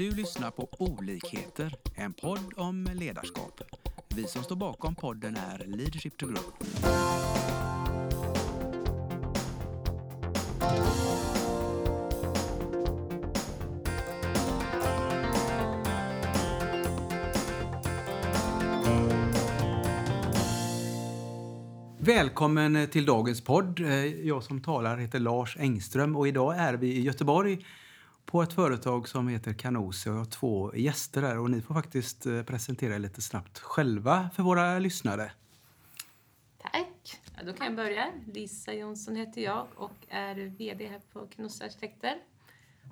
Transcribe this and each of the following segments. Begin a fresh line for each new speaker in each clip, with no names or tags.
Du lyssnar på Olikheter, en podd om ledarskap. Vi som står bakom podden är Leadership to Grow. Välkommen till dagens podd. Eh, jag som talar heter Lars Engström och idag är vi i Göteborg på ett företag som heter Canosi och jag har två gäster här och ni får faktiskt eh, presentera er lite snabbt själva för våra lyssnare.
Tack! Ja, då kan jag börja. Lisa Jonsson heter jag och är VD här på Knossi Arkitekter.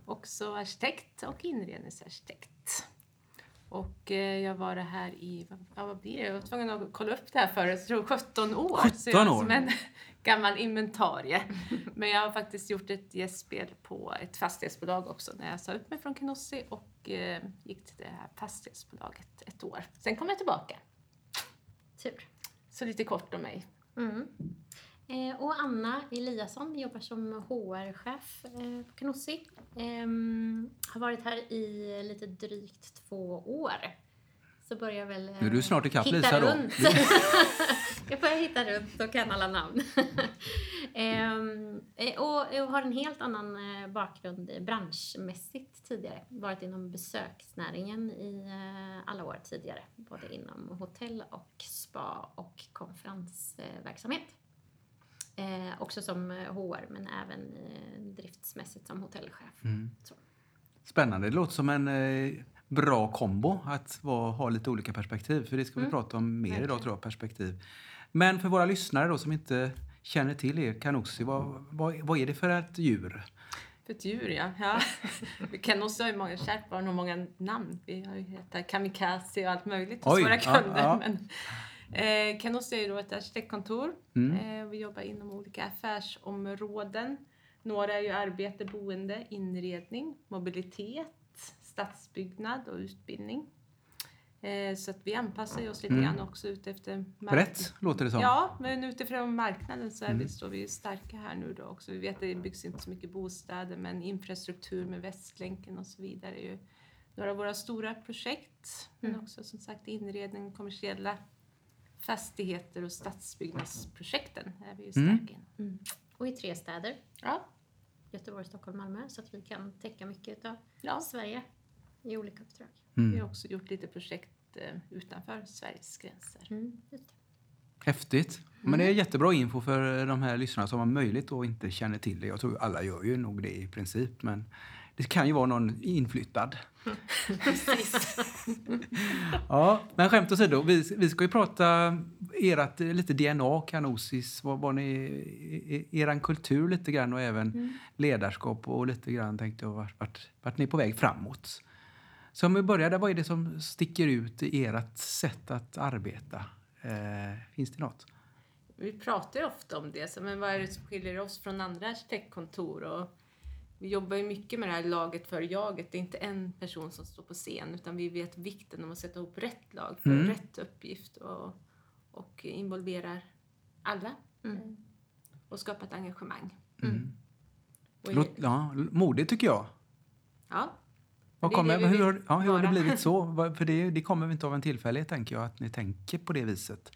Också arkitekt och inredningsarkitekt. Och eh, jag var här i, vad- ja, vad blir det? Jag var tvungen att kolla upp det här förut, jag tror 17 år.
17
Så jag är
år?
som en gammal inventarie. Men jag har faktiskt gjort ett gästspel på ett fastighetsbolag också när jag sa upp mig från Knossi och eh, gick till det här fastighetsbolaget ett år. Sen kom jag tillbaka.
Tur.
Så lite kort om mig.
Mm. Eh, och Anna Eliasson jobbar som HR-chef eh, på Knossi. Ehm, har varit här i lite drygt två år. Så börjar väl... eh,
Nu är du snart ikapp, Lisa, då.
runt. Jag börjar hitta runt och kan alla namn. Ehm, eh, och, och har en helt annan eh, bakgrund eh, branschmässigt tidigare. Varit inom besöksnäringen i eh, alla år tidigare. Både inom hotell och spa och konferensverksamhet. Eh, också som eh, HR men även eh, driftsmässigt som hotellchef.
Mm. Spännande. Det låter som en eh, bra kombo att vara, ha lite olika perspektiv. För det ska vi
Mm.
prata om mer idag tror jag, perspektiv. Men för våra lyssnare då som inte känner till er, Canosi, vad, vad, vad är det för ett djur?
För ett djur, ja. ja. Vi kan också ha många kärt barn och många namn. Vi har ju hetat Kamikaze och allt möjligt hos
Oj,
våra
ja,
kunder.
ja.
Men, eh, Canos är ju då ett arkitektkontor.
Mm.
Eh, vi jobbar inom olika affärsområden. Några är ju arbete, boende, inredning, mobilitet, stadsbyggnad och utbildning. Eh, så att vi anpassar oss lite
Mm.
grann också ut efter
Rätt, låter det som.
Ja, men utifrån marknaden så är
Mm.
vi, står vi starka här nu då också. Vi vet att det byggs inte så mycket bostäder men infrastruktur med Västlänken och så vidare är ju några av våra stora projekt. Men
Mm.
också som sagt inredning, kommersiella fastigheter och stadsbyggnadsprojekten är vi ju starka
Mm.
Mm. Och i tre städer.
Ja,
Göteborg, Stockholm, Malmö. Så att vi kan täcka mycket av
ja.
Sverige i olika uppdrag.
Vi
Mm.
har också gjort lite projekt eh, utanför Sveriges gränser.
Mm.
Häftigt. Men det är jättebra info för de här lyssnarna som har möjlighet och inte känner till det. Jag tror alla gör ju nog det i princip. Men det kan ju vara någon inflyttad. ja, men skämt åsido. Vi, vi ska ju prata ert eh, lite DNA, Kanosis, vad, vad ni, e- eran kultur lite grann och även
Mm.
ledarskap och lite grann tänkte jag vart, vart, vart ni är på väg framåt. Så om vi börjar där, vad är det som sticker ut i ert sätt att arbeta? Eh, finns det något?
Vi pratar ju ofta om det, så, men vad är det som skiljer oss från andra arkitektkontor? Och vi jobbar ju mycket med det här laget för jaget. Det är inte en person som står på scen, utan vi vet vikten om att sätta ihop rätt lag för
Mm.
rätt uppgift och, och involverar alla
Mm.
och skapa ett engagemang.
Mm.
Och,
Låt, ja, modigt tycker jag.
ja,
Vad
Det
kommer,
det vi
hur, har, ja, hur har det blivit så? För det, det kommer inte av en tillfällighet, tänker jag, att ni tänker på det viset.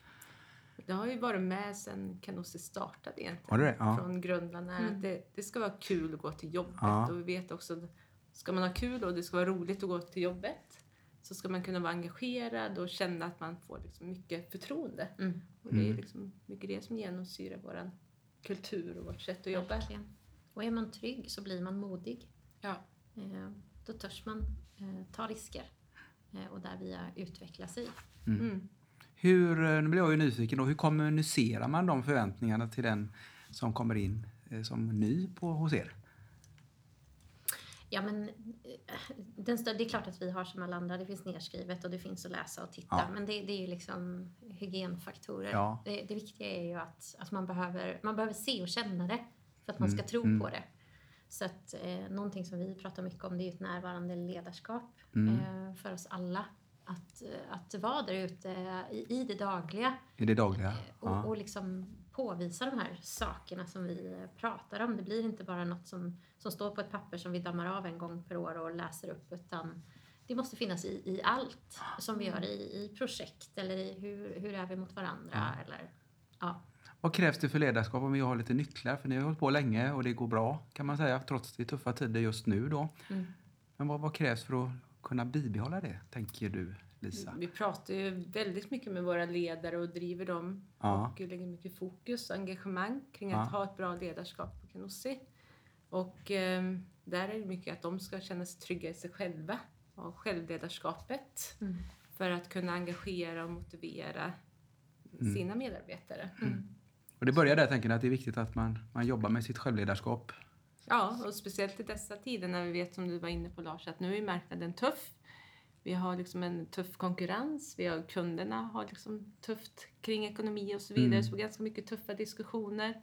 det har ju varit med sedan Canossi startade egentligen.
Det det? Ja.
Från grundarna.
Mm.
Att det, det ska vara kul att gå till jobbet.
Ja.
Och vi vet också att ska man ha kul och det ska vara roligt att gå till jobbet så ska man kunna vara engagerad och känna att man får liksom mycket förtroende.
Mm.
Och det är
Mm.
liksom mycket det som genomsyrar vår kultur och vårt sätt att jobba.
Verkligen. Och är man trygg så blir man modig.
Ja.
Eh, då törs man eh, ta risker eh, och därvia utveckla sig.
Mm.
Hur, eh, nu blir jag ju nyfiken då, hur kommunicerar man de förväntningarna till den som kommer in eh, som ny på, hos er?
Ja, men eh, den det är klart att vi har som alla andra, det finns nedskrivet och det finns att läsa och titta.
Ja.
Men det, det är ju liksom hygienfaktorer.
Ja.
Det, det viktiga är ju att, att man, behöver, man behöver se och känna det för att man ska
Mm,
tro
mm.
på det. Så att eh, någonting som vi pratar mycket om det är ett närvarande ledarskap
Mm.
eh, för oss alla. Att, eh, att vara där ute i, i det dagliga
I det dagliga?
Eh, Och,
Ja.
och liksom påvisa de här sakerna som vi pratar om. Det blir inte bara något som, som står på ett papper som vi dammar av en gång per år och läser upp utan det måste finnas i, i allt som vi gör i, i projekt eller i hur, hur är vi mot varandra. Eller, ja.
Vad krävs det för ledarskap om vi har lite nycklar? För ni har hållit på länge och det går bra kan man säga, trots det tuffa tider just nu då.
Mm.
Men vad, vad krävs för att kunna bibehålla det, tänker du, Lisa?
Vi pratar ju väldigt mycket med våra ledare och driver dem
Ja.
och lägger mycket fokus och engagemang kring
Ja.
att ha ett bra ledarskap på Canossi. Och eh, där är det mycket att de ska känna sig trygga i sig själva och självledarskapet
Mm.
för att kunna engagera och motivera
Mm.
sina medarbetare.
Och det börjar där, tänker jag, att det är viktigt att man, man jobbar med sitt självledarskap.
Ja, och speciellt i dessa tider när vi vet, som du var inne på Lars, att nu är marknaden tuff. Vi har liksom en tuff konkurrens, vi har kunderna har liksom tufft kring ekonomi och så vidare,
Mm.
så ganska mycket tuffa diskussioner.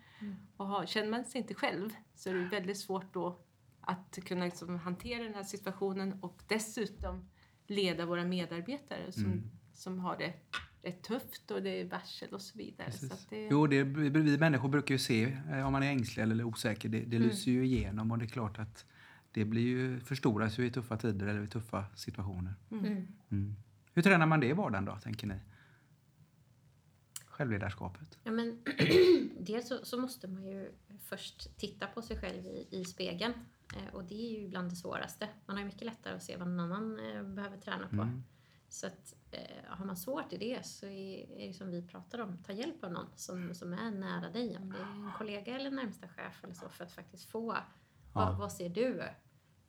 Och har, känner man sig inte själv så är det väldigt svårt då att kunna liksom hantera den här situationen och dessutom leda våra medarbetare som,
Mm.
som har det rätt tufft och det är varsel och så vidare. Så att det,
Jo, det, vi människor brukar ju se eh, om man är ängslig eller osäker. Det, det
Mm.
lyser ju igenom och det är klart att det blir ju, förstoras ju i tuffa tider eller i tuffa situationer.
Mm.
Mm. Hur tränar man det i vardagen då, tänker ni? Självledarskapet.
Ja, men dels så, så måste man ju först titta på sig själv i, i spegeln. Eh, och det är ju bland det svåraste. Man har ju mycket lättare att se vad någon annan eh, behöver träna på.
Mm.
Så att, eh, har man svårt i det så är, är det som vi pratar om, ta hjälp av någon som, som är nära dig. Om det är en kollega eller närmsta chef eller så för att faktiskt få, vad, vad ser du?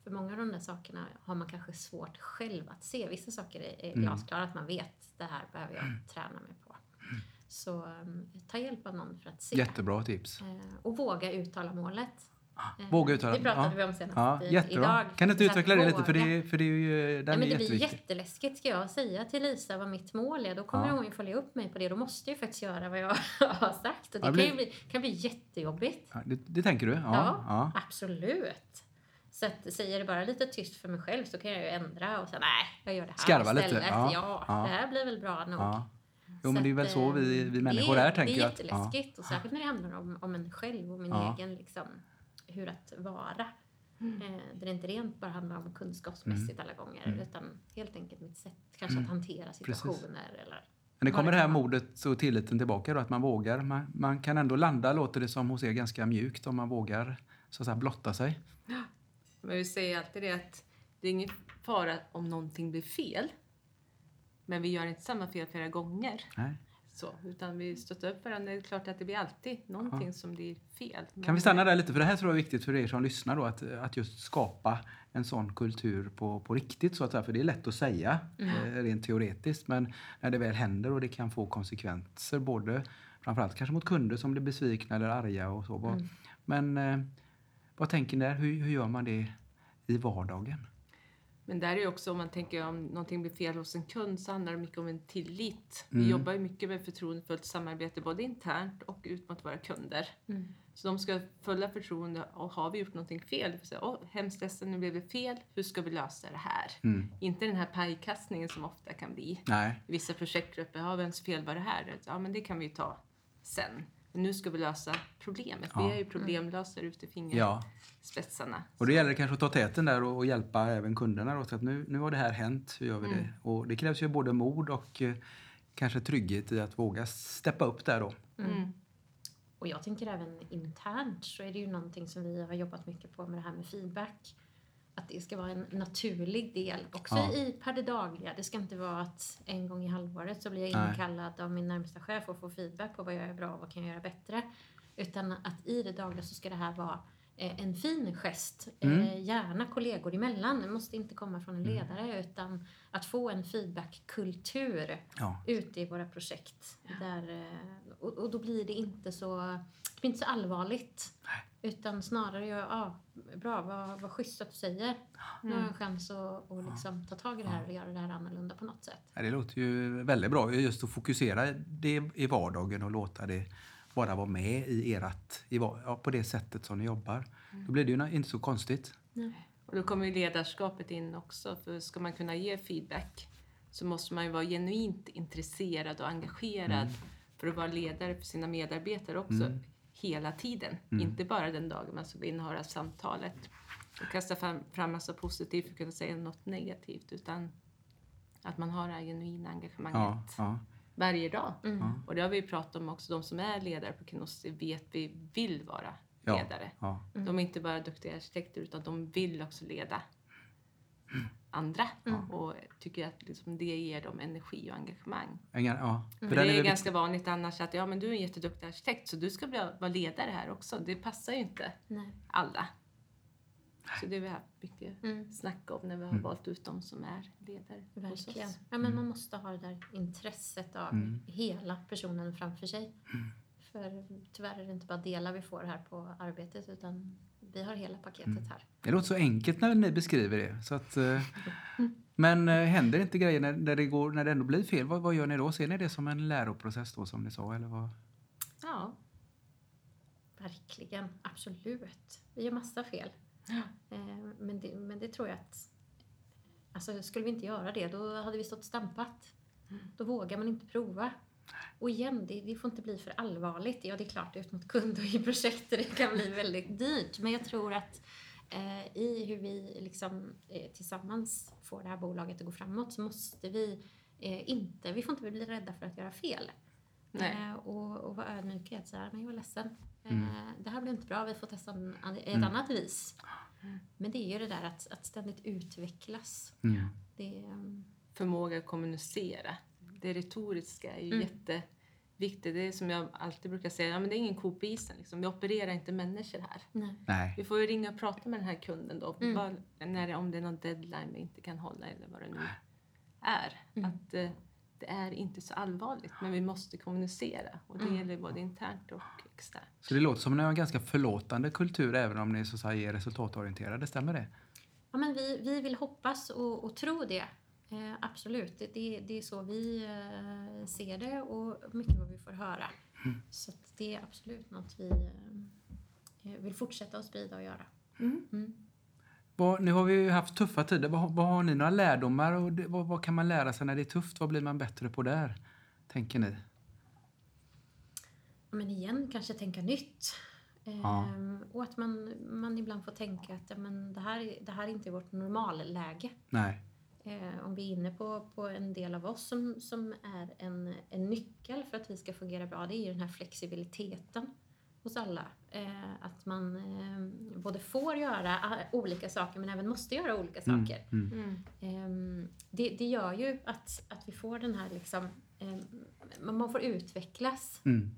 För många av de där sakerna har man kanske svårt själv att se. Vissa saker är,
Mm.
glasklara, att man vet det här behöver jag träna mig på. Så um, ta hjälp av någon för att se.
Jättebra tips.
Eh, och våga uttala målet. Eh,
Våga uttala-
Det pratade
ja.
vi om senast
Ja,
i-
jättebra.
idag.
Kan du inte utveckla det lite? För det, för det är ju, den
Nej, men
är
det blir jätteläskigt. Ska jag säga till Lisa vad mitt mål är, då kommer
Ja.
hon ju följa upp mig på det. Då måste jag ju faktiskt göra vad jag har sagt. Och det
Ja, det
kan
blir-
bli, kan bli jättejobbigt.
Ja, det, det tänker du? Ja.
Absolut. Så att, säger det bara lite tyst för mig själv så kan jag ju ändra och säga nej, jag gör det här
Skarva lite,
istället.
ja,
Ja, det här blir väl bra nog.
Jo, men det är väl så vi,
eh,
vi människor
det
är, tänker
Det är
jag. att- Ja.
jätteläskigt. Och särskilt när det handlar om, om en själv och min
Ja.
egen liksom, hur att vara.
Mm.
Eh, där det inte rent bara handlar om kunskapsmässigt alla gånger
Mm.
utan helt enkelt mitt sätt kanske att hantera situationer. Eller,
Men det kommer det här modet och tilliten tillbaka då, att man vågar. Man, man kan ändå landa, låter det som hos er, ganska mjukt om man vågar så att säga, blotta sig.
Men vi säger alltid det att det är ingen fara om någonting blir fel. Men vi gör inte samma fel flera gånger.
Nej.
Så, utan vi stöttar upp varandra. Det är klart att det blir alltid någonting som blir fel.
Kan vi stanna där lite? För det här tror jag är viktigt för er som lyssnar då, att, att just skapa en sån kultur på, på riktigt så att säga. För det är lätt att säga eh, rent teoretiskt, men när det väl händer och det kan få konsekvenser både framförallt kanske mot kunder som blir besvikna eller arga och så. Vad- Men eh, vad tänker ni där? Hur, hur gör man det i vardagen?
Men där är också om man tänker om någonting blir fel hos en kund så handlar det mycket om en tillit.
Mm.
Vi jobbar ju mycket med förtroendefullt samarbete både internt och ut mot våra kunder.
Mm.
Så de ska fulla förtroende och har vi gjort någonting fel, så säga, Åh, hemskt ledsen, nu blev det fel, hur ska vi lösa det här?
Mm.
Inte den här pajkastningen som ofta kan bli.
Nej,
vissa projektgrupper, ja vems fel var det här? Ja men det kan vi ju ta sen. Men nu ska vi lösa problemet.
Ja.
Vi är ju problemlösare ut i
ja.
fingerspetsarna.
Och då gäller det kanske att ta täten där och, och hjälpa även kunderna då, så att nu, nu har det här hänt, hur gör vi
Mm.
det? Och det krävs ju både mod och eh, kanske trygghet i att våga steppa upp där då.
Mm.
Och jag tänker även internt så är det ju någonting som vi har jobbat mycket på med det här med feedback. Att det ska vara en naturlig del också
Ja.
i per det dagliga. Det ska inte vara att en gång i halvåret så blir jag
Nej.
inkallad av min närmsta chef och får feedback på vad jag gör bra och vad kan jag göra bättre. Utan att i det dagliga så ska det här vara eh, en fin gest,
Mm.
eh, gärna kollegor emellan. Det måste inte komma från en ledare utan att få en feedbackkultur
Ja.
ute i våra projekt. Där, eh, och, och då blir det inte så, det blir inte så allvarligt. Utan snarare, ja, ah, bra, vad, vad schysst att du säger. Nu har jag en chans att, att liksom ta tag i det här och göra det här annorlunda på något sätt.
Ja, Det låter ju väldigt bra just att fokusera det i vardagen och låta det bara vara med i erat, i, ja, på det sättet som ni jobbar. Då blir det ju inte så konstigt.
Och då kommer ju ledarskapet in också. För ska man kunna ge feedback så måste man ju vara genuint intresserad och engagerad för att vara ledare för sina medarbetare också hela tiden. Inte bara den dagen man ska in och ha det här samtalet. och kasta fram, fram massa positivt för att kunna säga något negativt. Utan att man har det här genuina engagemanget
Ja, ja.
varje dag.
Mm.
Och det har vi ju pratat om också. De som är ledare på Knossi vet vi vill vara
Ja.
ledare.
ja.
De är inte bara duktiga arkitekter utan de vill också leda andra. Och tycker att liksom det ger dem energi och engagemang.
Ingen, ja. Den
det är
väl
ganska vanligt annars att ja, men du är en jätteduktig arkitekt så du ska bli, vara ledare här också. Det passar ju inte
Nej.
alla. Så det har vi haft mycket
Mm.
snack om när vi har
Mm.
valt ut de som är ledare hos
Verkligen.
oss.
Ja, men man måste ha det där intresset av
Mm.
hela personen framför sig. För tyvärr är det inte bara delar vi får här på arbetet utan vi har hela paketet
Mm.
här.
Det låter så enkelt när ni beskriver det. Så att, eh, men eh, händer inte grejer när, när, det går, när det ändå blir fel? Vad, vad gör ni då? Ser ni det som en läroprocess då som ni sa? Eller vad?
Ja,
Verkligen, absolut. Vi gör massa fel. Eh, Men det, men det tror jag att... Alltså, skulle vi inte göra det, då hade vi stått stampat. Då vågar man inte prova. Och igen, det, det får inte bli för allvarligt. Ja, det är klart, ut mot kund och i projekter, det kan bli väldigt dyrt. Men jag tror att eh, i hur vi liksom, eh, tillsammans får det här bolaget att gå framåt så måste vi eh, inte, vi får inte bli rädda för att göra fel.
Nej.
Eh, och, och vara ödmjuka att säga, men jag är ledsen.
Mm.
Eh, det här blev inte bra, vi får testa en, ett
Mm.
annat vis. Men det är ju det där att, att ständigt utvecklas.
Mm.
Det, um,
förmåga att kommunicera. Det retoriska är ju
Mm.
jätteviktigt. Det är som jag alltid brukar säga, ja, men det är ingen ko på isen. Liksom. Vi opererar inte människor här.
nej.
Nej.
Vi får ju ringa och prata med den här kunden då.
Mm.
Vad, när det, om det är någon deadline vi inte kan hålla eller vad det nu är.
Mm.
Att eh, det är inte så allvarligt, men vi måste kommunicera. Och det
Mm.
gäller både internt och externt.
Så det låter som att ni har en ganska förlåtande kultur även om ni så att säga, är resultatorienterade. Stämmer det?
Ja, men vi, vi vill hoppas och, och tro det. Eh, absolut, det, det, det är så vi eh, ser det och mycket vad vi får höra.
Mm.
Så det är absolut något vi eh, vill fortsätta att sprida och göra.
Mm.
Mm.
Vad, nu har vi ju haft tuffa tider. Vad, vad har ni några lärdomar? Och det, vad, vad kan man lära sig när det är tufft? Vad blir man bättre på där? Tänker ni?
Men igen, kanske tänka nytt.
Ja.
Ehm, och att man, man ibland får tänka att men det, här, det här är inte vårt normalläge.
Nej.
Eh, om vi är inne på, på en del av oss som, som är en, en nyckel för att vi ska fungera bra, det är ju den här flexibiliteten hos alla. Eh, att man eh, både får göra ah, olika saker men även måste göra olika
Mm,
saker.
mm.
Mm.
Ehm, det, det gör ju att, att vi får den här liksom, ehm, man får utvecklas.
Mm.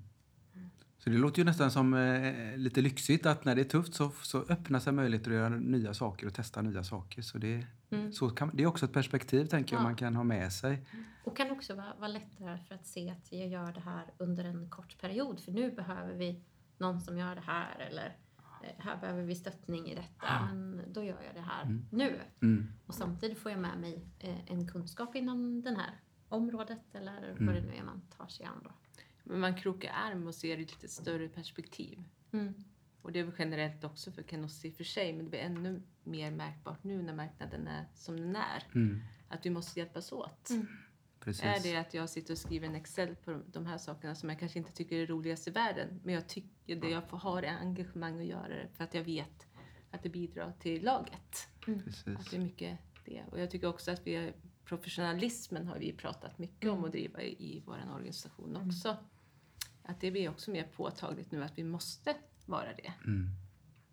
Så det låter ju nästan som eh, lite lyxigt att när det är tufft så, så öppnar sig möjligheter att göra nya saker och testa nya saker. Så det,
Mm.
så kan, det är också ett perspektiv tänker jag
Ja.
man kan ha med sig.
Och kan också vara, vara lättare för att se att jag gör det här under en kort period. För nu behöver vi någon som gör det här eller eh, här behöver vi stöttning i detta. Men då gör jag det här
Mm.
nu.
Mm.
Och samtidigt får jag med mig eh, en kunskap inom det här området eller
Mm.
vad det nu är man tar sig an då.
Men man krokar arm och ser det i ett lite större perspektiv.
Mm.
Och det är väl generellt också för Canossi i och för sig, men det blir ännu mer märkbart nu när marknaden är som den är.
Mm.
Att vi måste hjälpas åt.
Mm.
Är det att jag sitter och skriver en Excel på de här sakerna som jag kanske inte tycker är roligast i världen, men jag tycker det jag får ha är engagemang att göra det för att jag vet att det bidrar till laget. Att det är mycket det. Och jag tycker också att vi är, professionalismen har vi pratat mycket om
Mm.
att driva i, i vår organisation också. Att det blir också mer påtagligt nu att vi måste vara det.
Mm.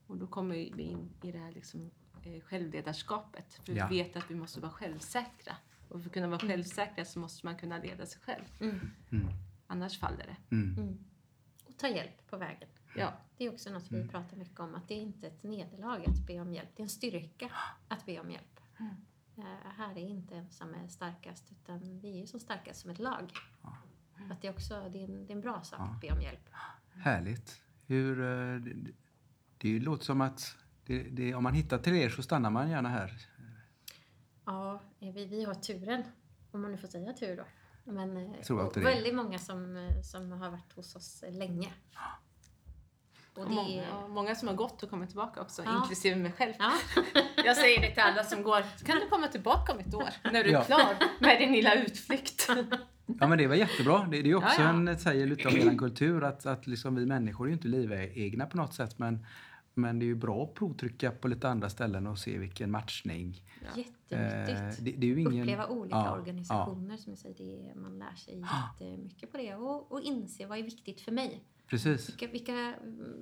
Och då kommer vi in i det här liksom, eh, självledarskapet. För
Ja.
vi vet att vi måste vara självsäkra. Och för att kunna vara självsäkra så måste man kunna leda sig själv.
Mm.
Mm.
Annars faller det.
Mm.
Mm. Och ta hjälp på vägen.
Ja,
Det är också något
Mm.
vi pratar mycket om, att det är inte ett nederlag att be om hjälp. Det är en styrka att be om hjälp.
Mm.
Eh, här är inte en som är starkast, utan vi är ju som starkast som ett lag. Så Att det, är också, det, är en, det är en bra sak
Ja.
att be om hjälp.
Härligt. Hur, eh, det, det låter som att det, det, om man hittar till er så stannar man gärna här.
Ja, eh, vi, vi har turen, om man nu får säga tur då. Men eh, väldigt många som, som har varit hos oss länge. Och
och många,
är...
och många som har gått och kommit tillbaka också,
Ja.
inklusive mig själv.
Ja.
Jag säger det till alla som går, kan du komma tillbaka om ett år när du är
Ja.
klar med din lilla utflykt?
Ja men det var jättebra. Det, det är också
Ja, ja.
en, säger lite om er kultur att, att liksom vi människor är ju inte livegna på något sätt men Men det är ju bra att provtrycka på lite andra ställen och se vilken matchning.
Jättenyttigt.
Eh, det, det är ju ingen...
Uppleva olika
ja,
organisationer, som jag säger, det, man lär sig jättemycket på det. Och, och inse vad är viktigt för mig.
Precis.
Vilka, vilka,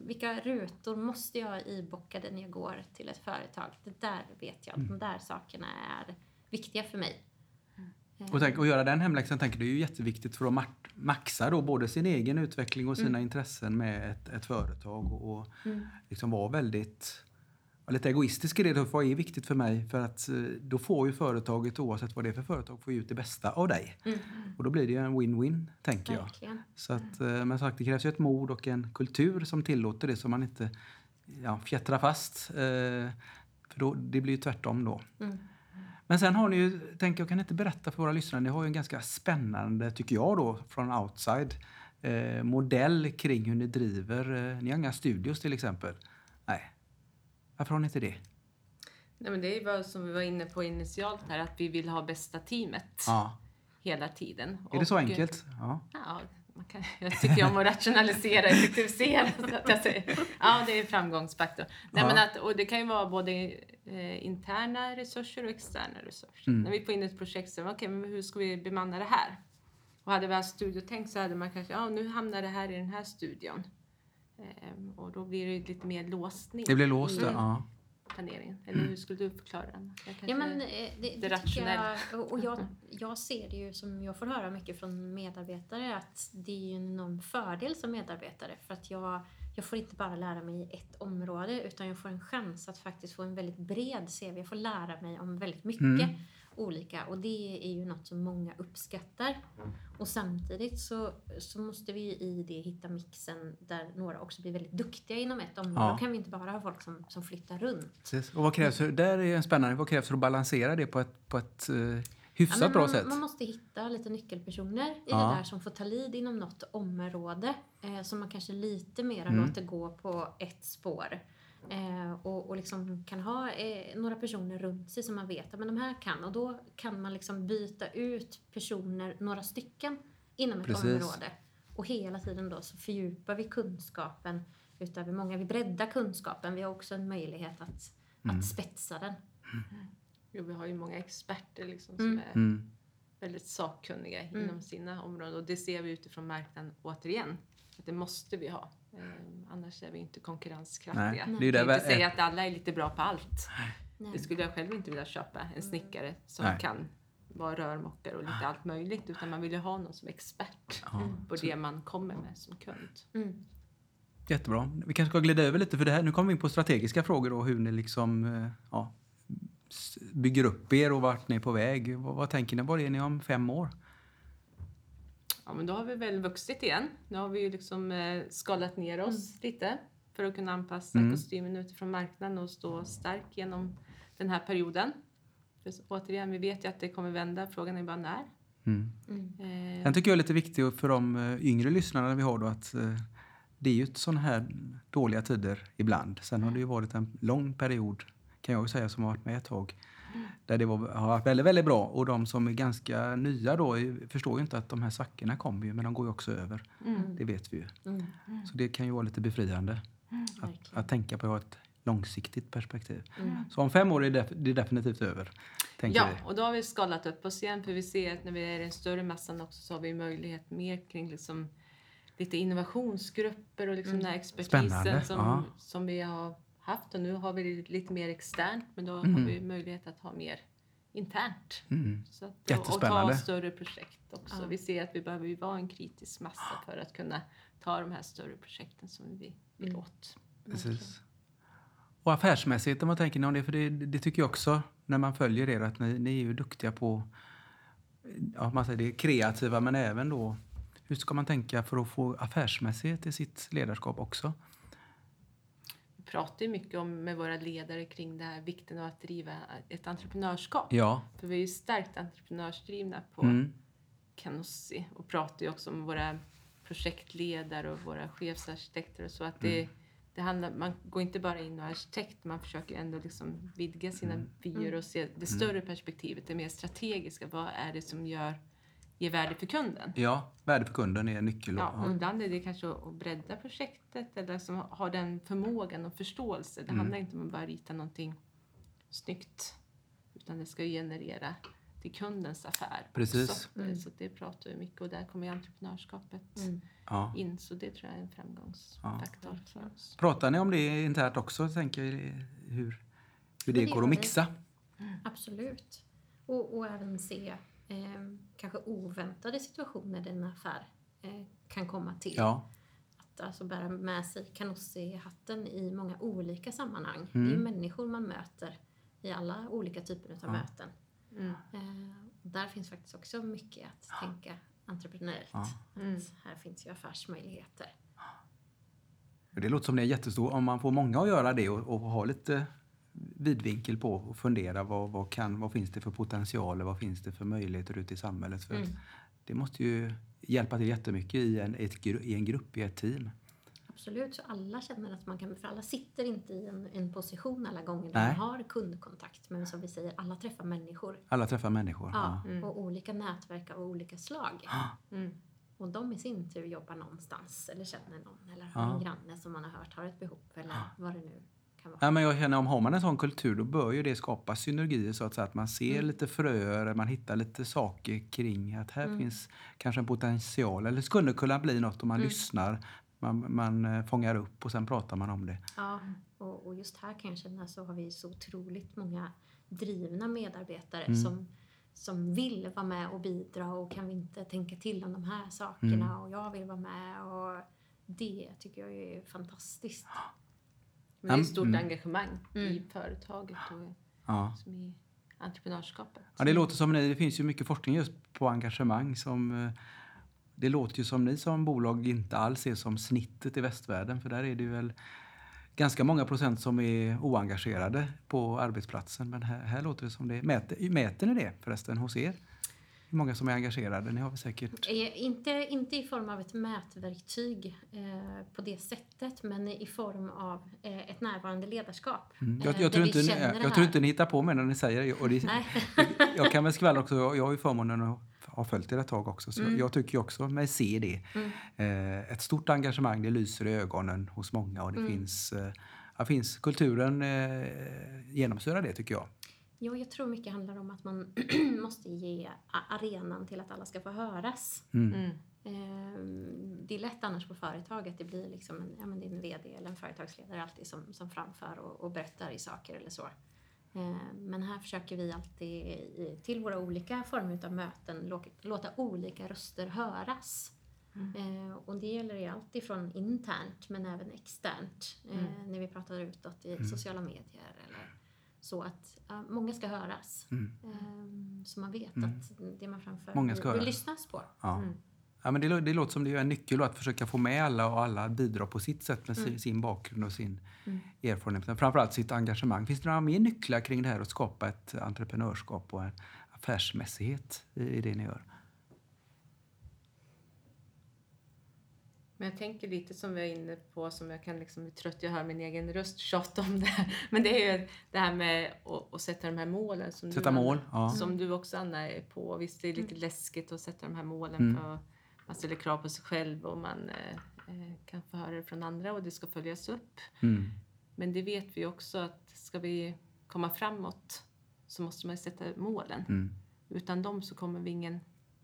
vilka rutor måste jag ibockade när jag går till ett företag? Det där vet jag,
Mm.
de där sakerna är viktiga för mig.
Och tänk, att göra den hemläxan tänker du är ju jätteviktigt för att ma- maxa då både sin egen utveckling och sina intressen med ett, ett företag och, och liksom vara väldigt vara lite egoistisk i det. då, Vad är viktigt för mig? För att eh, då får ju företaget, oavsett vad det är för företag, få ut det bästa av dig. Och då blir det ju en win-win, tänker jag.
Verkligen.
Så att, eh, men sagt, det krävs ju ett mod och en kultur som tillåter det så man inte ja, fjättrar fast. Eh, för då, det blir ju tvärtom då. Men sen har ni ju, tänker jag kan inte berätta för våra lyssnare, ni har ju en ganska spännande, tycker jag då, från outside, eh, modell kring hur ni driver, eh, ni har inga studios till exempel. Nej. Varför har ni inte det?
Nej, men det är vad som vi var inne på initialt här, att vi vill ha bästa teamet
Ja.
hela tiden.
Är det så enkelt? Ja.
Ja, man kan, jag tycker om att rationalisera och effektivisera. Ja, det är framgångsfaktor. Nej,
Ja.
men att, och det kan ju vara både eh, interna resurser och externa resurser.
Mm.
När vi får in ett projekt så okej, men hur ska vi bemanna det här? Och hade vi haft studiotänk så hade man kanske, ja nu hamnar det här i den här studion. Ehm, och då blir det lite mer låsning
Det blir låst där? Ja.
Planeringen. Eller hur skulle du förklara den? Jag
Ja, men eh, det, det,
det rationella.
jag, och och jag, jag ser det ju som jag får höra mycket från medarbetare att det är ju en enorm fördel som medarbetare för att jag, jag får inte bara lära mig i ett område utan jag får en chans att faktiskt få en väldigt bred CV. Jag får lära mig om väldigt mycket
Mm.
Olika och det är ju något som många uppskattar. Och samtidigt så, så måste vi i det hitta mixen där några också blir väldigt duktiga inom ett område.
Ja.
Då kan vi inte bara ha folk som, som flyttar runt.
Precis. Och vad krävs, där är en spännande, vad krävs för att balansera det på ett, på ett eh, hyfsat
Ja,
bra
man,
sätt?
man måste hitta lite nyckelpersoner i
Ja.
det där som får ta lid inom något område. Eh, som man kanske lite mer
Mm.
låter gå på ett spår. Eh, och, och liksom kan ha eh, några personer runt sig som man vet att men de här kan. Och då kan man liksom byta ut personer, några stycken, inom ett
Precis.
område. Och hela tiden då så fördjupar vi kunskapen utöver många. Vi breddar kunskapen. Vi har också en möjlighet att,
Mm.
att spetsa den.
Jo, vi har ju många experter liksom,
Mm.
som är
Mm.
Väldigt sakkunniga
Mm.
inom sina områden. Och det ser vi utifrån marknaden återigen. Att det måste vi ha. Eh, annars är vi inte konkurrenskraftiga.
Nej,
Nej.
det är ju
Vi kan inte säga att alla är lite bra på allt.
Nej.
Det skulle jag själv inte vilja köpa. En snickare som
Nej.
kan vara rörmokare och lite allt möjligt. Utan man vill ju ha någon som är expert
Ja,
på det man kommer med som kund.
Mm.
Jättebra. Vi kanske ska glida över lite för det här. Nu kommer vi in på strategiska frågor och hur ni liksom eh, ja, bygger upp er och vart ni är på väg. Vad, vad tänker ni? Var är ni om fem år?
Ja, men då har vi väl vuxit igen. Nu har vi ju liksom eh, skalat ner oss lite för att kunna anpassa
Mm.
kostymen utifrån marknaden och stå stark genom den här perioden. För så- återigen, vi vet ju att det kommer vända. Frågan är bara när.
Mm.
Mm.
Eh,
Sen tycker jag är lite viktigt för de eh, yngre lyssnarna vi har då att eh, det är ju sådana här dåliga tider ibland. Sen har det ju varit en lång period, kan jag säga, som har varit med ett tag. Där det var, har varit väldigt, väldigt bra. Och de som är ganska nya då är- förstår ju inte att de här svackorna kommer ju, men de går ju också över.
mm.
Det vet vi ju.
Mm.
Så det kan ju vara lite befriande att, att tänka på ett långsiktigt perspektiv.
Mm.
Så om fem år är det, def- det är definitivt över.
Ja,
vi.
och då har vi skalat upp oss igen för vi ser att när vi är i den större massan också så har vi möjlighet mer kring liksom lite innovationsgrupper och liksom
Mm.
den här expertisen
Spännande,
som, som vi har haft och nu har vi det lite mer externt men då har
Mm.
vi möjlighet att ha mer internt.
Mm.
Så att, och, ta större projekt också.
Ja.
Vi ser att vi behöver ju vara en kritisk massa för att kunna ta de här större projekten som vi vill
Mm.
åt.
Precis. Och affärsmässigheten, vad tänker ni om det? För det, det tycker jag också, när man följer er, att ni, ni är ju duktiga på, ja, man säger det, kreativa, men även då, hur ska man tänka för att få affärsmässighet i sitt ledarskap också?
Pratar ju mycket om, med våra ledare kring det här vikten av att driva ett entreprenörskap.
Ja.
För vi är ju starkt entreprenörsdrivna på
Mm.
Canossi och pratar ju också om våra projektledare och våra chefsarkitekter och så. Att det,
Mm.
det handlar, man går inte bara in och är arkitekt, man försöker ändå liksom vidga sina
Mm.
vyer och se det större perspektivet, det mer strategiska. Vad är det som gör ger värde för kunden.
Ja, värde för kunden är en nyckel.
Ja,
Ja.
och ibland är det kanske att bredda projektet eller som har den förmågan och förståelse. Det
Mm.
handlar inte om att bara rita någonting snyggt. Utan det ska generera till kundens affär.
Precis.
också.
Mm.
Så det pratar vi mycket och där kommer ju entreprenörskapet
Mm.
Ja.
in. Så det tror jag är en framgångsfaktor för oss.
Pratar ni om det internt också? Tänker hur, hur det
det
går att mixa?
Absolut. Och, och även se kanske oväntade situationer där en affär eh, kan komma till.
Ja.
Att alltså bära med sig Canossi-hatten i många olika sammanhang.
Mm.
Det är människor man möter i alla olika typer av
Ja.
möten.
Mm.
Eh, där finns faktiskt också mycket att tänka entreprenöriellt.
Ja.
Mm.
Här finns ju affärsmöjligheter.
Det låter som det är jättestort. Om man får många att göra det och, och ha lite vidvinkel på och fundera vad, vad, kan, vad finns det för potentialer, vad finns det för möjligheter ute i samhället. För
Mm.
Det måste ju hjälpa till jättemycket i en, ett, i en grupp, i ett team.
Absolut, så alla känner att man kan, för alla sitter inte i en, en position alla gånger där
Nej.
man har kundkontakt. Men som vi säger, alla träffar människor.
Alla träffar människor.
Ja,
Mm.
och olika nätverk av olika slag.
Mm.
Och de i sin tur jobbar någonstans eller känner någon eller har
Ja.
en granne som man har hört har ett behov eller vad det nu kan vara.
Ja, men jag känner om har man en sån kultur då bör ju det skapa synergier så att, säga, att man ser
Mm.
lite fröer, man hittar lite saker kring att här
Mm.
finns kanske en potential eller skulle kunna bli något om man
Mm.
lyssnar, man, man eh, fångar upp och sen pratar man om det.
Ja, och, och just här kan jag känna så har vi så otroligt många drivna medarbetare
Mm.
som, som vill vara med och bidra och kan vi inte tänka till om de här sakerna
Mm.
och jag vill vara med och det tycker jag är fantastiskt.
Men det är ett stort
mm.
engagemang i
Mm.
företaget och
Ja.
som i entreprenörskapet.
Ja, det låter som ni, det finns ju mycket forskning just på engagemang som eh, det låter ju som ni som bolag inte alls är som snittet i västvärlden för där är det ju väl ganska många procent som är oengagerade på arbetsplatsen men här, här låter det som det mäter, mäter ni det förresten hos er? Hur många som är engagerade? Ni har väl säkert...
Eh, Inte, inte i form av ett mätverktyg eh, på det sättet, men i form av eh, ett närvarande ledarskap.
Mm.
eh,
Jag, jag, tror inte, ni- jag, jag tror inte ni hittar på mig när ni säger det. Och det
Nej.
jag kan väl skvallra också, jag jag har ju förmånen att ha följt er ett tag också, så
Mm.
jag tycker också mig se det.
Mm.
Eh, ett stort engagemang, det lyser i ögonen hos många och det
Mm.
finns, ja, finns kulturen eh, genomsyrar det tycker jag.
Ja, jag tror mycket handlar om att man måste ge arenan till att alla ska få höras.
Mm.
Mm.
Ehm, Det är lätt annars på företaget. Det blir liksom en, ja, men det är en VD eller en företagsledare alltid som, som framför och, och berättar i saker eller så. Ehm, Men här försöker vi alltid till våra olika former av möten låta, olika röster höras.
Mm.
Ehm, Och det gäller ju allt ifrån internt men även externt.
Mm.
När vi pratar utåt i
Mm.
sociala medier eller så att ja, många ska höras.
Mm.
Ehm, Så man vet
Mm.
att det man framför
Många ska
vill, lyssnas på.
Ja.
Mm.
Ja, men det, det låter som det är en nyckel att försöka få med alla och alla bidrar på sitt sätt med
Mm.
sin, sin bakgrund och sin
Mm.
erfarenhet. Men framförallt sitt engagemang. Finns det några mer nycklar kring det här att skapa ett entreprenörskap och en affärsmässighet i, i det ni gör?
Men jag tänker lite som vi är inne på, som jag kan liksom bli trött, jag hör min egen röst tjata om det. Men det är ju det här med att, att sätta de här målen. Som
Sätta
du,
mål?
Anna,
Ja.
Som du också Anna är på. Visst, det är lite läskigt att sätta de här målen.
Mm.
För man ställer krav på sig själv och man eh, eh, kan få höra det från andra och det ska följas upp.
Mm.
Men det vet vi också att ska vi komma framåt så måste man sätta målen.
Mm.
Utan dem så kommer vi ingen,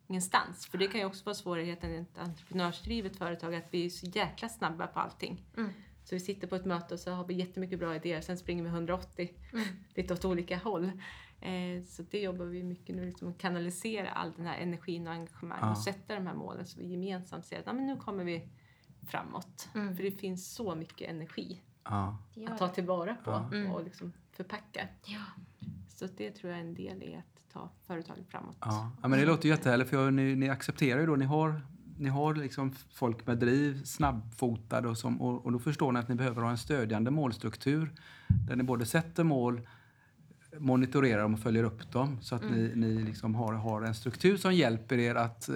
ingenstans. För det kan ju också vara svårigheten i ett entreprenörsdrivet företag att vi är så jäkla snabba på allting.
Mm.
Så vi sitter på ett möte och så har vi jättemycket bra idéer, sen springer vi 180
Mm.
lite åt olika håll. Eh, så det jobbar vi mycket nu, liksom att kanalisera all den här energin och engagemang
Ja.
och sätta de här målen så vi gemensamt ser att ja, men nu kommer vi framåt.
Mm.
För det finns så mycket energi
Ja.
Att ta tillvara på
Ja.
Mm.
och liksom förpacka.
Ja.
Så det tror jag är en del i att ta företaget framåt.
Ja. ja, men det låter jättehärligt för ni, ni accepterar ju då, ni har, ni har liksom folk med driv, snabbfotade och, som, och, och då förstår ni att ni behöver ha en stödjande målstruktur där ni både sätter mål, monitorerar dem och följer upp dem så att ni, ni liksom har, har en struktur som hjälper er att eh,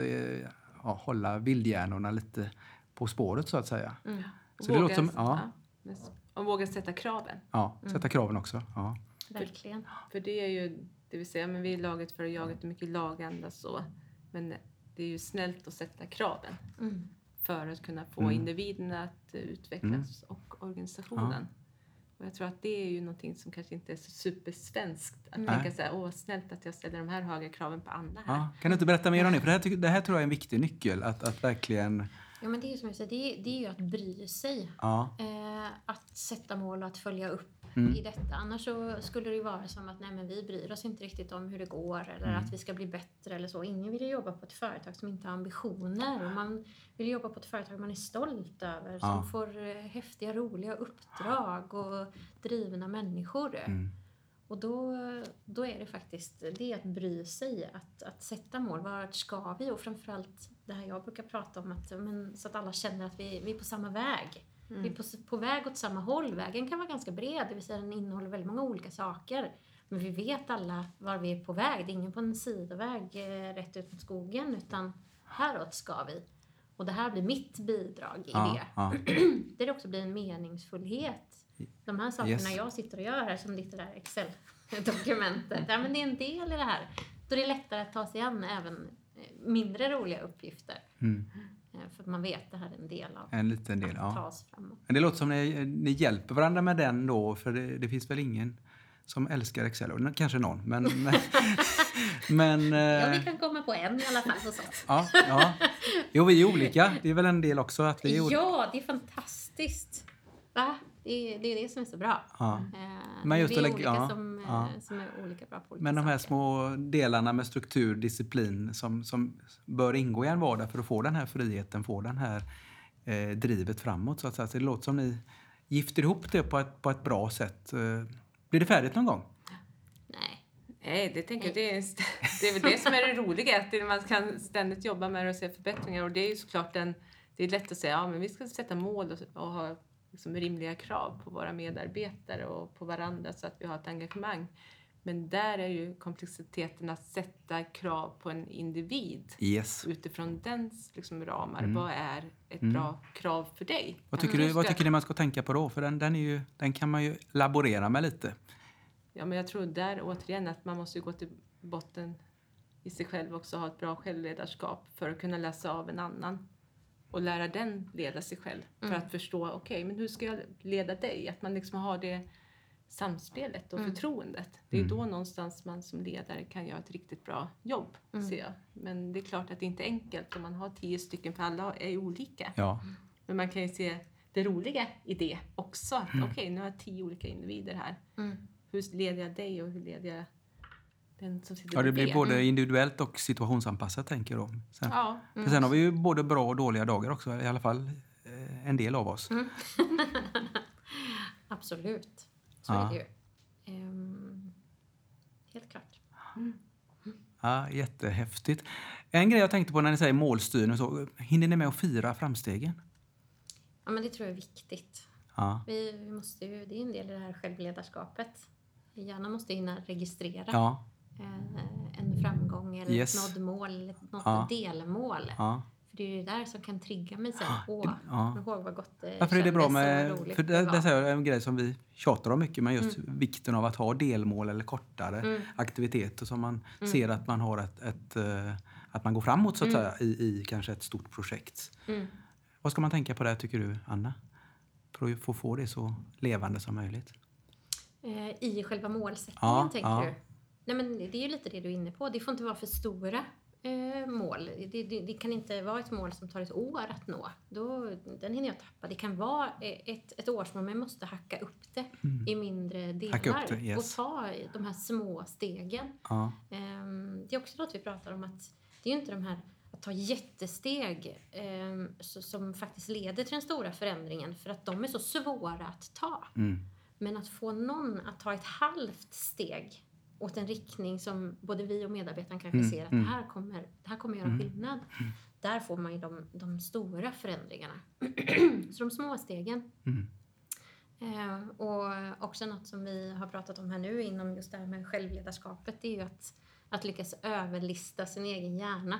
ja, hålla vildhjärnorna lite på spåret så att säga.
Mm.
Så det låter som-
våga-
ja.
men- Och våga sätta kraven.
Ja, sätta kraven också. Ja.
Verkligen.
För det är ju, det vill säga, men vi är laget för jaget och mycket laganda så. Men det är ju snällt att sätta kraven
Mm.
för att kunna få
Mm.
individerna att utvecklas och organisationen. Och jag tror att det är ju någonting som kanske inte är så supersvenskt. Att
Nej.
tänka så här, åh snällt att jag ställer de här höga kraven på Anna här.
Ja. Kan du inte berätta mer om det? För det här, det här tror jag är en viktig nyckel. Att, att verkligen...
Ja, men det är ju som jag säger, det är, det är ju att bry sig.
Ja.
Eh, att sätta mål och att följa upp
Mm.
i detta. Annars så skulle det ju vara som att nej, men vi bryr oss inte riktigt om hur det går eller
Mm.
att vi ska bli bättre eller så. Ingen vill ju jobba på ett företag som inte har ambitioner. Och Man vill jobba på ett företag man är stolt över,
Ja.
som får eh, häftiga, roliga uppdrag och drivna människor.
Mm.
Och då, då är det faktiskt det att bry sig, att, att sätta mål. Vart ska vi? Och framförallt det här jag brukar prata om, att, men, så att alla känner att vi, vi är på samma väg.
Mm.
Vi är på, på väg åt samma håll. Vägen kan vara ganska bred, det vill säga den innehåller väldigt många olika saker. Men vi vet alla var vi är på väg. Det är ingen på en sidoväg eh, rätt ut mot skogen, utan häråt ska vi. Och det här blir mitt bidrag i
Ja,
det.
ja.
Där det också blir en meningsfullhet. De här sakerna
Yes.
jag sitter och gör här, som ditt där Excel-dokumentet, ja, men det är en del i det här. Då är det lättare att ta sig an även eh, mindre roliga uppgifter.
Mm.
Eh, För att man vet att det här är en del av
En liten del,
att
ja.
ta oss framåt.
Men det låter som ni, ni hjälper varandra med den då, för det, det finns väl ingen som älskar Excel? Kanske någon, men... Men, men
Ja,
eh,
vi kan komma på en i alla fall hos oss.
ja, ja. Jo, vi är olika. Det är väl en del också att vi är olika.
Ja, det är fantastiskt. Va? Det är, det är det som är så bra.
Ja.
Eh,
Men just
vi
att
är
lägga-
olika
ja,
som, eh,
ja.
som är olika bra på olika
Men de här
saker.
små delarna med struktur, disciplin som, som bör ingå i en vardag för att få den här friheten, få den här eh, drivet framåt. Så att säga. Så det låter som ni gifter ihop det på ett, på ett bra sätt. Eh, Blir det färdigt någon gång?
Nej.
Nej, det tänker jag, det är, det är väl det som är det roliga, att man kan ständigt jobba med det och se förbättringar. Och det är ju såklart en, det är lätt att säga, ja men vi ska sätta mål och, och ha liksom rimliga krav på våra medarbetare och på varandra så att vi har ett engagemang. Men där är ju komplexiteten att sätta krav på en individ
Yes.
utifrån dens liksom, ramar.
Mm.
Vad är ett
Mm.
bra krav för dig?
Vad tycker, du, vad tycker ni man ska tänka på då? För den, den, är ju, den kan man ju laborera med lite.
Ja, men jag tror där återigen att man måste gå till botten i sig själv också ha ett bra självledarskap för att kunna läsa av en annan och lära den leda sig själv för
Mm.
att förstå, okej, men hur ska jag leda dig? Att man liksom har det samspelet och
Mm.
förtroendet. Det är
Mm.
då någonstans man som ledare kan göra ett riktigt bra jobb,
Mm.
ser jag. Men det är klart att det inte är enkelt om man har tio stycken, för alla är olika.
Ja.
Men man kan ju se det roliga i det också. Att
Mm.
okej, nu har jag tio olika individer här
Mm.
hur leder jag dig och hur leder jag den som sitter
ja, det blir både individuellt och situationsanpassat tänker jag. då. Sen,
Ja,
för sen har vi ju både bra och dåliga dagar också, i alla fall eh, en del av oss.
Absolut. Så
Ja.
är det ju. Ehm, helt klart.
Ja, jättehäftigt. En grej jag tänkte på när ni säger målstyrning, så, hinner ni med att fira framstegen?
Ja, men det tror jag är viktigt.
Ja.
Vi, vi måste ju, det är en del i det här självledarskapet. Hjärnan måste hinna registrera
Ja.
Eh, en framgång eller
Yes.
ett nådd mål, eller något
Ja.
delmål.
ja.
För det är ju det där som kan trigga mig sen. Åh,
det- ja.
ihåg vad gott det
Varför är det bra med... För det, det är en grej som vi tjatar om mycket, men just vikten av att ha delmål eller kortare
Mm.
aktiviteter som man ser att man har ett, ett eh, att man går framåt så att säga i, i kanske ett stort projekt.
Mm.
Vad ska man tänka på där tycker du, Anna? För att få, få det så levande som möjligt.
Eh, I själva målsättningen, tänker du? Nej, men det är ju lite det du är inne på. Det får inte vara för stora eh, mål. Det, det, det kan inte vara ett mål som tar ett år att nå. Då, den hinner jag tappa. Det kan vara eh, ett, ett årsmål, men jag måste hacka upp det i mindre delar.
Mm. Det, yes.
Och ta de här små stegen.
Ja.
Ehm, det är också något vi pratar om att det är ju inte de här att ta jättesteg så, som faktiskt leder till den stora förändringen för att de är så svåra att ta.
Mm.
Men att få någon att ta ett halvt steg åt en riktning som både vi och medarbetaren kanske
Mm,
ser att
mm.
det, här kommer, det här kommer göra skillnad. Där får man ju de, de stora förändringarna. så de små stegen.
Mm.
Eh, och också något som vi har pratat om här nu inom just det här med självledarskapet, det är ju att, att lyckas överlista sin egen hjärna.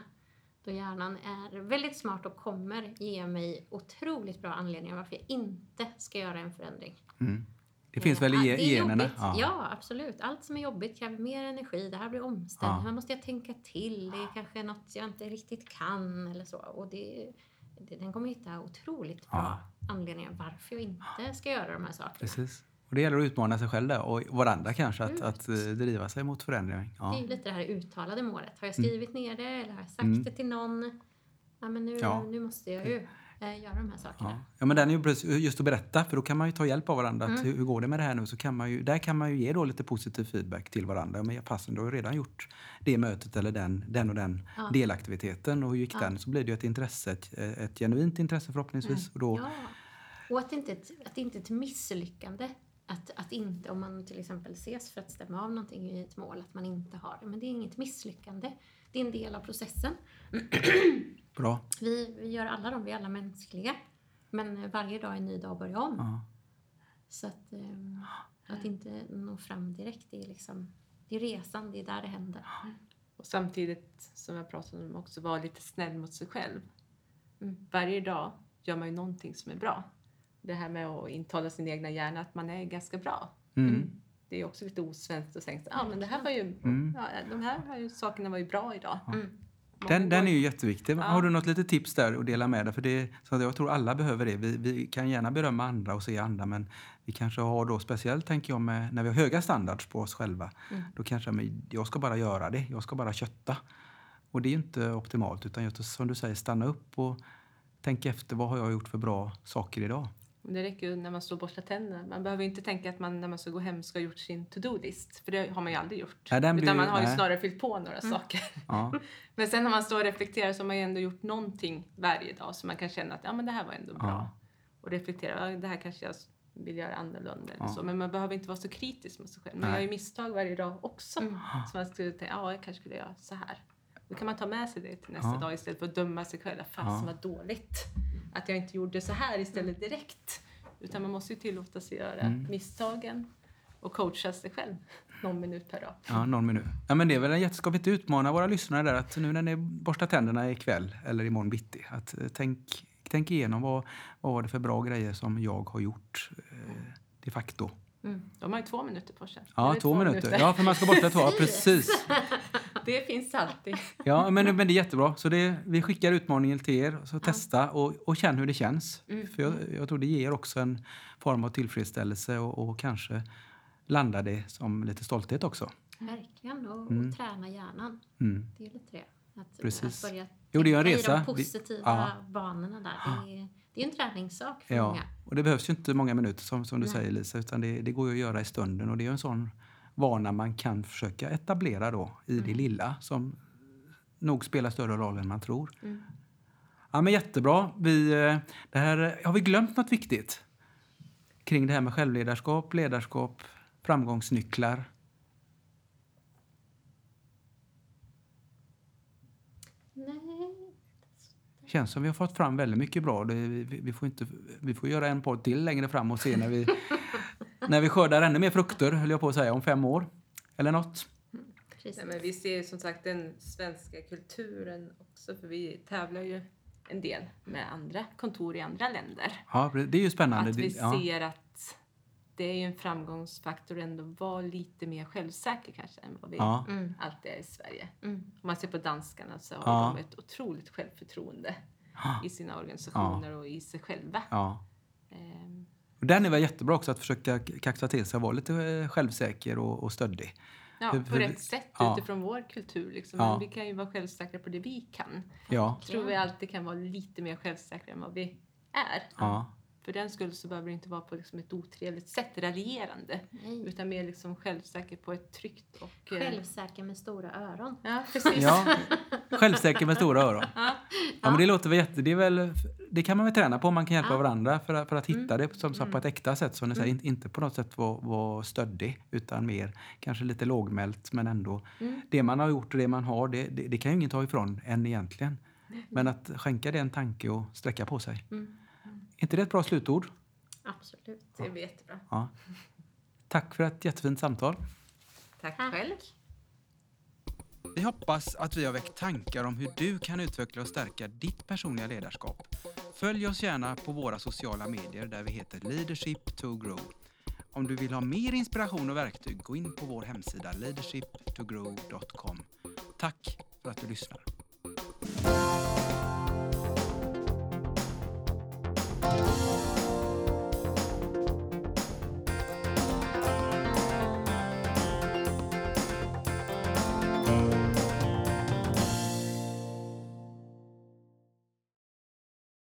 Då hjärnan är väldigt smart och kommer ge mig otroligt bra anledningar varför jag inte ska göra en förändring.
Mm. Det finns väl i
Ja, det är
generna?
jobbigt. Ja. absolut. Allt som är jobbigt kräver mer energi. Det här blir omställning.
Ja.
Här måste jag tänka till. Det är kanske något jag inte riktigt kan eller så. Och det, det, den kommer hitta otroligt bra anledningar varför jag inte ska göra de här sakerna.
Precis. Och det gäller att utmana sig själv där och varandra kanske, att,
Mm.
att eh, driva sig mot förändring.
Det är
Ja.
lite det här uttalade målet. Har jag skrivit ner det eller har jag sagt
Mm.
det till någon? Ja, men nu,
Ja.
nu måste jag ju eh, göra de här sakerna.
Ja. ja, men den är ju just att berätta, för då kan man ju ta hjälp av varandra.
Mm.
hur, hur går det med det här nu? Så kan man ju, där kan man ju ge då lite positiv feedback till varandra. Men fasen, du har ju redan gjort det mötet eller den, den och den
Ja.
delaktiviteten. Och hur gick
Ja.
den? Så blir det ju ett intresse, ett, ett genuint intresse förhoppningsvis. Och då.
Och att det inte ett, att inte ett misslyckande. Att, att inte, om man till exempel ses för att stämma av någonting i ett mål, att man inte har det. Men det är inget misslyckande. Det är en del av processen.
Bra.
Vi, vi gör alla dem, vi är alla mänskliga. Men varje dag är en ny dag att börja om.
Ja.
Så att, ehm, att inte nå fram direkt, det är liksom det är resan, det är där det händer.
Och samtidigt, som jag pratade om också, vara lite snäll mot sig själv.
Mm.
Varje dag gör man ju någonting som är bra. Det här med att intala sin egna hjärna att man är ganska bra.
Mm.
Det är också lite osvenskt att tänka ja men det här var ju,
Mm.
ja, de här var ju, sakerna var ju bra idag.
Mm.
Den, den är ju jätteviktig.
Ja.
Har du något litet tips där att dela med dig? För det, så jag tror alla behöver det. Vi, vi kan gärna berömma andra och se andra men vi kanske har då speciellt tänker jag med, när vi har höga standards på oss själva.
Mm.
Då kanske men jag ska bara göra det. Jag ska bara kötta. Och det är ju inte optimalt utan just som du säger stanna upp och tänk efter vad har jag gjort för bra saker idag.
Det räcker ju när man står och borstar tänderna. Man behöver inte tänka att man när man ska gå hem ska ha gjort sin to-do-list. För det har man ju aldrig gjort.
Nej, blir
Utan man har ju
nej.
snarare fyllt på några saker.
Ja.
Men sen när man står och reflekterar så har man ju ändå gjort någonting varje dag så man kan känna att ja, men det här var ändå bra.
Ja.
Och reflektera, ja, det här kanske jag vill göra annorlunda.
Ja.
så. Men man behöver inte vara så kritisk mot sig själv. Man
Nej.
gör ju misstag varje dag också.
Mm.
Så man skulle tänka, ja jag kanske skulle göra så här. Då kan man ta med sig det till nästa
Ja.
dag istället för att döma sig själv. Fasen
Ja.
vad dåligt att jag inte gjorde så här istället direkt. Utan man måste ju tillåta sig göra
Mm.
misstagen och coacha sig själv någon minut per dag.
Ja, någon minut. Ja, men det är väl en jätteskap att utmana våra lyssnare där att nu när ni borstar tänderna ikväll eller imorgon bitti att eh, tänk, tänk igenom vad, vad var det för bra grejer som jag har gjort eh, de facto.
Mm.
De har ju två minuter på sig.
Ja,
Eller
två minuter. Ja, för man ska borsta två. Ja, precis.
Det finns alltid.
Ja, men, men det är jättebra. Så det, vi skickar utmaningen till er. Så testa och, och känn hur det känns.
Mm.
För jag, jag tror det ger också en form av tillfredsställelse och, och kanske landar det som lite stolthet också.
Verkligen, och,
Mm.
och träna hjärnan.
Mm.
Det är lite det. Att,
Precis.
att börja
Jo, det är en resa.
i de positiva
ja.
banorna där. Det är, en träningssak för
Ja,
många.
och det behövs ju inte många minuter som, som du
Nej.
säger Lisa, utan det, det går ju att göra i stunden och det är en sån vana man kan försöka etablera då i
Mm.
det lilla som nog spelar större roll än man tror.
Mm.
Ja men jättebra. Vi, eh, det här, har vi glömt något viktigt? Kring det här med självledarskap, ledarskap, framgångsnycklar.
Nej.
Känns som vi har fått fram väldigt mycket bra. Det, vi, vi, får inte, vi får göra en podd till längre fram och se när vi, när vi skördar ännu mer frukter, höll jag på att säga, om fem år. Eller något.
Precis.
Nej, men vi ser ju som sagt den svenska kulturen också för vi tävlar ju en del med andra kontor i andra länder.
Ja, det är ju spännande.
Att vi ser att det är ju en framgångsfaktor ändå att vara lite mer självsäker kanske än vad vi
Ja.
Mm.
alltid är i Sverige.
Mm.
Om man ser på danskarna så har
Ja.
de ett otroligt självförtroende
Ja.
i sina organisationer och i sig själva.
Ja.
Ehm,
Och den är väl jättebra också att försöka kaxa till sig och vara lite eh, självsäker och, och stöddig.
Ja, på rätt sätt
ja.
utifrån vår kultur. Liksom.
Ja.
Men vi kan ju vara självsäkra på det vi kan.
Ja.
Jag tror vi alltid kan vara lite mer självsäkra än vad vi är.
Ja.
För den skull så behöver det inte vara på liksom ett otrevligt sätt, raljerande.
Nej.
Utan mer liksom självsäker på ett tryggt och... eh,
Självsäker med stora öron.
Ja, precis.
ja. Självsäker med stora öron.
Ja.
Ja, men det låter väl jätte... Det, är väl, det kan man väl träna på. Man kan hjälpa
Ja.
varandra för, att- för att hitta
Mm.
det som, som på ett äkta sätt. Som ni säger, inte- inte på något sätt vara vara stöddig utan mer kanske lite lågmält men ändå.
Mm.
Det man har gjort och det man har, det, det, det kan ju ingen ta ifrån än egentligen. Men att skänka det en tanke och sträcka på sig.
Mm.
Är inte det ett bra slutord?
Absolut.
Det blir jättebra.
Ja. Tack för ett jättefint samtal.
Tack
Tack.
själv.
Vi hoppas att vi har väckt tankar om hur du kan utveckla och stärka ditt personliga ledarskap. Följ oss gärna på våra sociala medier där vi heter Leadership to Grow. Om du vill ha mer inspiration och verktyg, gå in på vår hemsida leadershiptogrow.com. Tack för att du lyssnar. Bye.